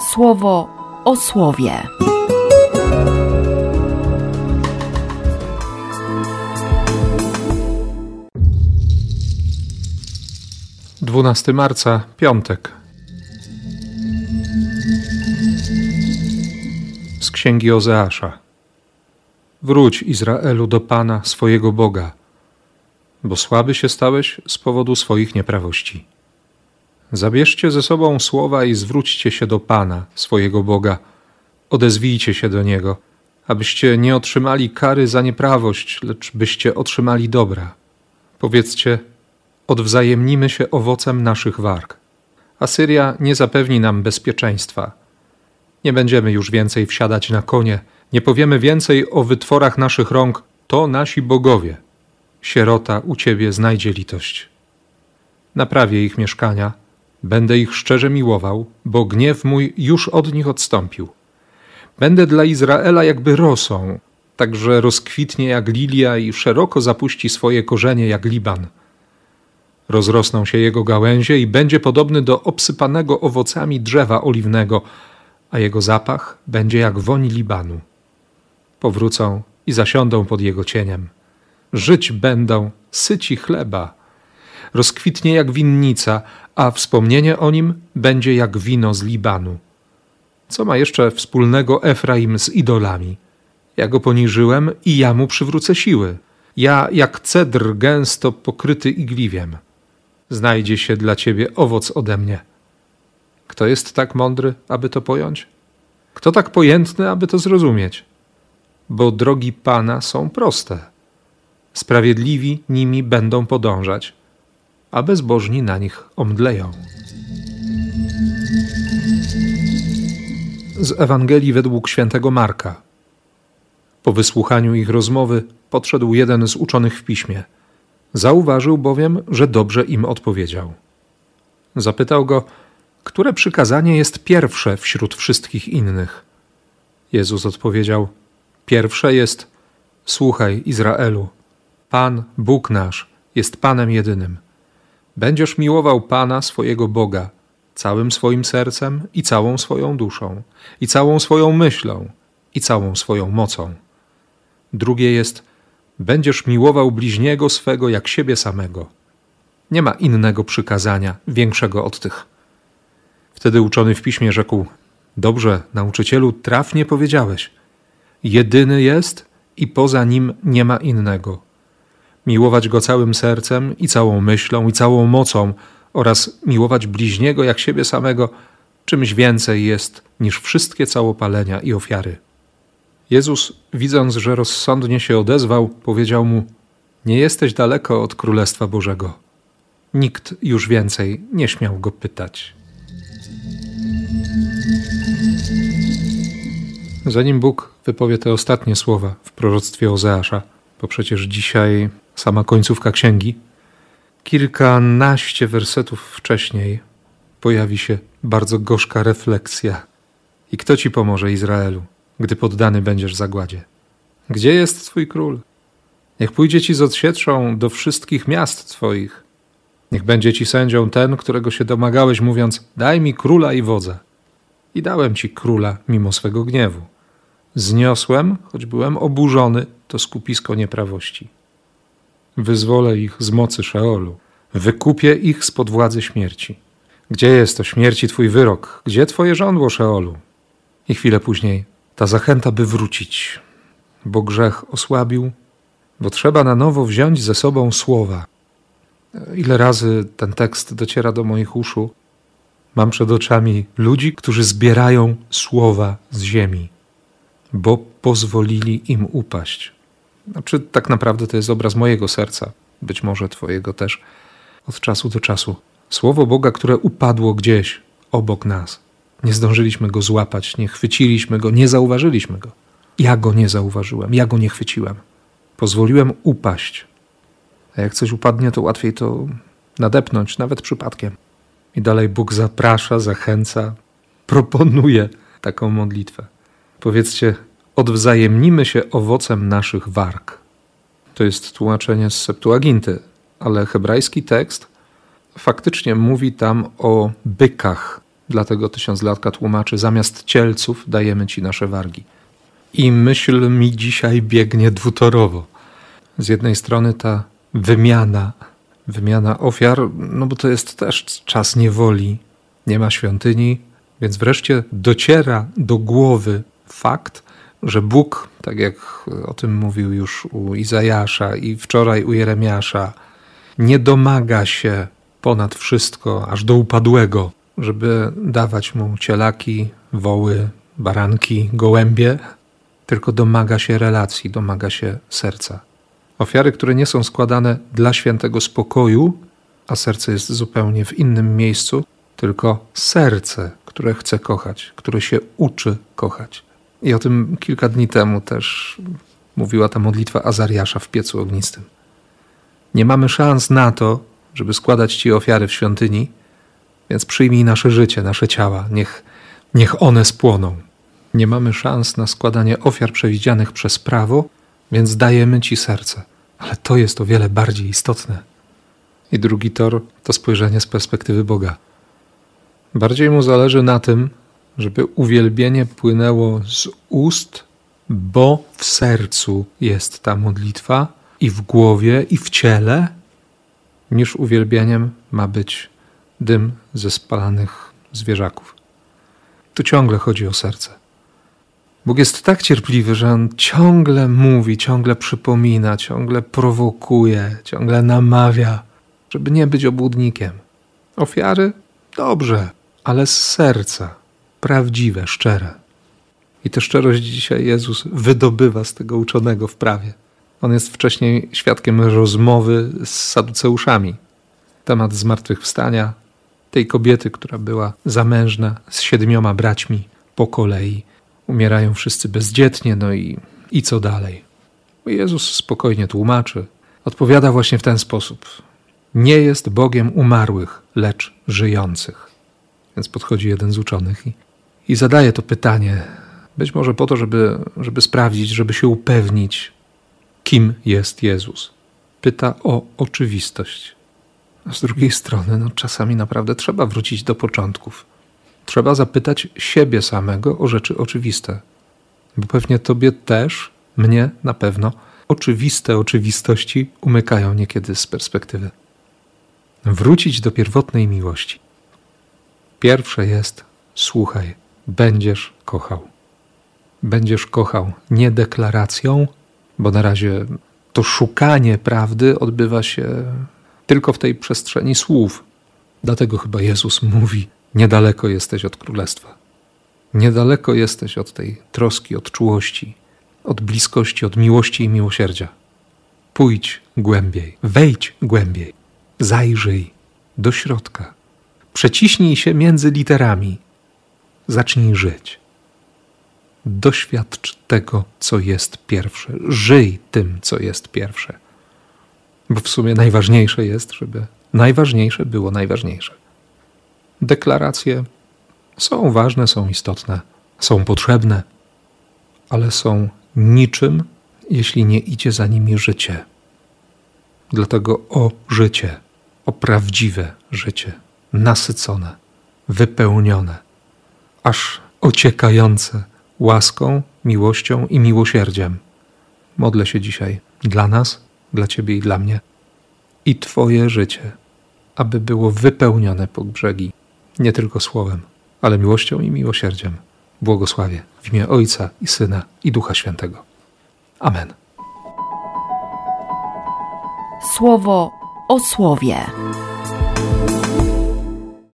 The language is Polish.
słowo o słowie. 12 marca, piątek. Z księgi Ozeasza. Wróć, Izraelu, do Pana, swojego Boga, bo słaby się stałeś z powodu swoich nieprawości. Zabierzcie ze sobą słowa i zwróćcie się do Pana, swojego Boga. Odezwijcie się do Niego, abyście nie otrzymali kary za nieprawość, lecz byście otrzymali dobra. Powiedzcie, odwzajemnimy się owocem naszych warg. Asyria nie zapewni nam bezpieczeństwa. Nie będziemy już więcej wsiadać na konie, nie powiemy więcej o wytworach naszych rąk, to nasi bogowie. Sierota u ciebie znajdzie litość. Naprawię ich mieszkania, będę ich szczerze miłował, bo gniew mój już od nich odstąpił. Będę dla Izraela jakby rosą, także rozkwitnie jak lilia i szeroko zapuści swoje korzenie jak Liban rozrosną się jego gałęzie i będzie podobny do obsypanego owocami drzewa oliwnego, a jego zapach będzie jak woń Libanu. Powrócą i zasiądą pod jego cieniem. Żyć będą syci chleba. Rozkwitnie jak winnica, a wspomnienie o nim będzie jak wino z Libanu. Co ma jeszcze wspólnego Efraim z idolami? Ja go poniżyłem i ja mu przywrócę siły. Ja jak cedr gęsto pokryty igliwiem znajdzie się dla ciebie owoc ode mnie. Kto jest tak mądry, aby to pojąć? Kto tak pojętny, aby to zrozumieć? Bo drogi Pana są proste. Sprawiedliwi nimi będą podążać, a bezbożni na nich omdleją. Z Ewangelii według świętego Marka. Po wysłuchaniu ich rozmowy podszedł jeden z uczonych w piśmie – Zauważył bowiem, że dobrze im odpowiedział. Zapytał go, które przykazanie jest pierwsze wśród wszystkich innych. Jezus odpowiedział: Pierwsze jest: Słuchaj, Izraelu, Pan, Bóg nasz, jest Panem jedynym. Będziesz miłował Pana, swojego Boga, całym swoim sercem i całą swoją duszą, i całą swoją myślą, i całą swoją mocą. Drugie jest: Będziesz miłował bliźniego swego jak siebie samego. Nie ma innego przykazania większego od tych. Wtedy uczony w piśmie rzekł: Dobrze, nauczycielu, trafnie powiedziałeś. Jedyny jest i poza nim nie ma innego. Miłować go całym sercem i całą myślą i całą mocą oraz miłować bliźniego jak siebie samego czymś więcej jest niż wszystkie całopalenia i ofiary. Jezus, widząc, że rozsądnie się odezwał, powiedział mu: Nie jesteś daleko od Królestwa Bożego. Nikt już więcej nie śmiał go pytać. Zanim Bóg wypowie te ostatnie słowa w proroctwie Ozeasza, bo przecież dzisiaj sama końcówka księgi, kilkanaście wersetów wcześniej pojawi się bardzo gorzka refleksja. I kto ci pomoże, Izraelu? gdy poddany będziesz zagładzie. Gdzie jest Twój król? Niech pójdzie ci z odsietrzą do wszystkich miast Twoich. Niech będzie ci sędzią ten, którego się domagałeś, mówiąc: Daj mi króla i wodza. I dałem ci króla mimo swego gniewu. Zniosłem, choć byłem oburzony, to skupisko nieprawości. Wyzwolę ich z mocy Szeolu, wykupię ich spod władzy śmierci. Gdzie jest to śmierci Twój wyrok? Gdzie Twoje żądło Szeolu? I chwilę później ta zachęta, by wrócić, bo grzech osłabił, bo trzeba na nowo wziąć ze sobą słowa. Ile razy ten tekst dociera do moich uszu? Mam przed oczami ludzi, którzy zbierają słowa z ziemi, bo pozwolili im upaść. Znaczy, tak naprawdę to jest obraz mojego serca, być może Twojego też, od czasu do czasu. Słowo Boga, które upadło gdzieś obok nas. Nie zdążyliśmy go złapać, nie chwyciliśmy go, nie zauważyliśmy go. Ja go nie zauważyłem, ja go nie chwyciłem. Pozwoliłem upaść. A jak coś upadnie, to łatwiej to nadepnąć, nawet przypadkiem. I dalej Bóg zaprasza, zachęca, proponuje taką modlitwę. Powiedzcie, odwzajemnimy się owocem naszych warg. To jest tłumaczenie z Septuaginty, ale hebrajski tekst faktycznie mówi tam o bykach Dlatego tysiąclatka tłumaczy, zamiast cielców dajemy ci nasze wargi. I myśl mi dzisiaj biegnie dwutorowo. Z jednej strony ta wymiana, wymiana ofiar, no bo to jest też czas niewoli, nie ma świątyni, więc wreszcie dociera do głowy fakt, że Bóg, tak jak o tym mówił już u Izajasza i wczoraj u Jeremiasza, nie domaga się ponad wszystko, aż do upadłego, żeby dawać mu cielaki, woły, baranki, gołębie, tylko domaga się relacji, domaga się serca. Ofiary, które nie są składane dla świętego spokoju, a serce jest zupełnie w innym miejscu, tylko serce, które chce kochać, które się uczy kochać. I o tym kilka dni temu też mówiła ta modlitwa Azariasza w piecu ognistym. Nie mamy szans na to, żeby składać Ci ofiary w świątyni, więc przyjmij nasze życie, nasze ciała, niech, niech one spłoną. Nie mamy szans na składanie ofiar przewidzianych przez prawo, więc dajemy Ci serce. Ale to jest o wiele bardziej istotne. I drugi tor to spojrzenie z perspektywy Boga. Bardziej mu zależy na tym, żeby uwielbienie płynęło z ust, bo w sercu jest ta modlitwa i w głowie, i w ciele, niż uwielbieniem ma być dym ze spalanych zwierzaków. Tu ciągle chodzi o serce. Bóg jest tak cierpliwy, że On ciągle mówi, ciągle przypomina, ciągle prowokuje, ciągle namawia, żeby nie być obłudnikiem. Ofiary? Dobrze, ale z serca, prawdziwe, szczere. I tę szczerość dzisiaj Jezus wydobywa z tego uczonego w prawie. On jest wcześniej świadkiem rozmowy z saduceuszami. Temat zmartwychwstania tej kobiety, która była zamężna z siedmioma braćmi po kolei. Umierają wszyscy bezdzietnie, no i, i co dalej? Jezus spokojnie tłumaczy. Odpowiada właśnie w ten sposób. Nie jest Bogiem umarłych, lecz żyjących. Więc podchodzi jeden z uczonych i, i zadaje to pytanie, być może po to, żeby, żeby sprawdzić, żeby się upewnić, kim jest Jezus. Pyta o oczywistość. A z drugiej strony, no, czasami naprawdę trzeba wrócić do początków. Trzeba zapytać siebie samego o rzeczy oczywiste. Bo pewnie tobie też, mnie na pewno, oczywiste oczywistości umykają niekiedy z perspektywy. Wrócić do pierwotnej miłości. Pierwsze jest: słuchaj, będziesz kochał. Będziesz kochał nie deklaracją, bo na razie to szukanie prawdy odbywa się tylko w tej przestrzeni słów. Dlatego chyba Jezus mówi: Niedaleko jesteś od królestwa. Niedaleko jesteś od tej troski, od czułości, od bliskości, od miłości i miłosierdzia. Pójdź głębiej, wejdź głębiej, zajrzyj do środka. Przeciśnij się między literami. Zacznij żyć doświadcz tego, co jest pierwsze. Żyj tym, co jest pierwsze. Bo w sumie najważniejsze jest, żeby najważniejsze było najważniejsze. Deklaracje są ważne, są istotne, są potrzebne, ale są niczym, jeśli nie idzie za nimi życie. Dlatego o życie, o prawdziwe życie, nasycone, wypełnione, aż ociekające łaską, miłością i miłosierdziem. Modlę się dzisiaj dla nas, dla Ciebie i dla mnie i Twoje życie, aby było wypełnione po brzegi, nie tylko słowem, ale miłością i miłosierdziem. Błogosławię w imię Ojca i Syna i Ducha Świętego. Amen. Słowo o słowie.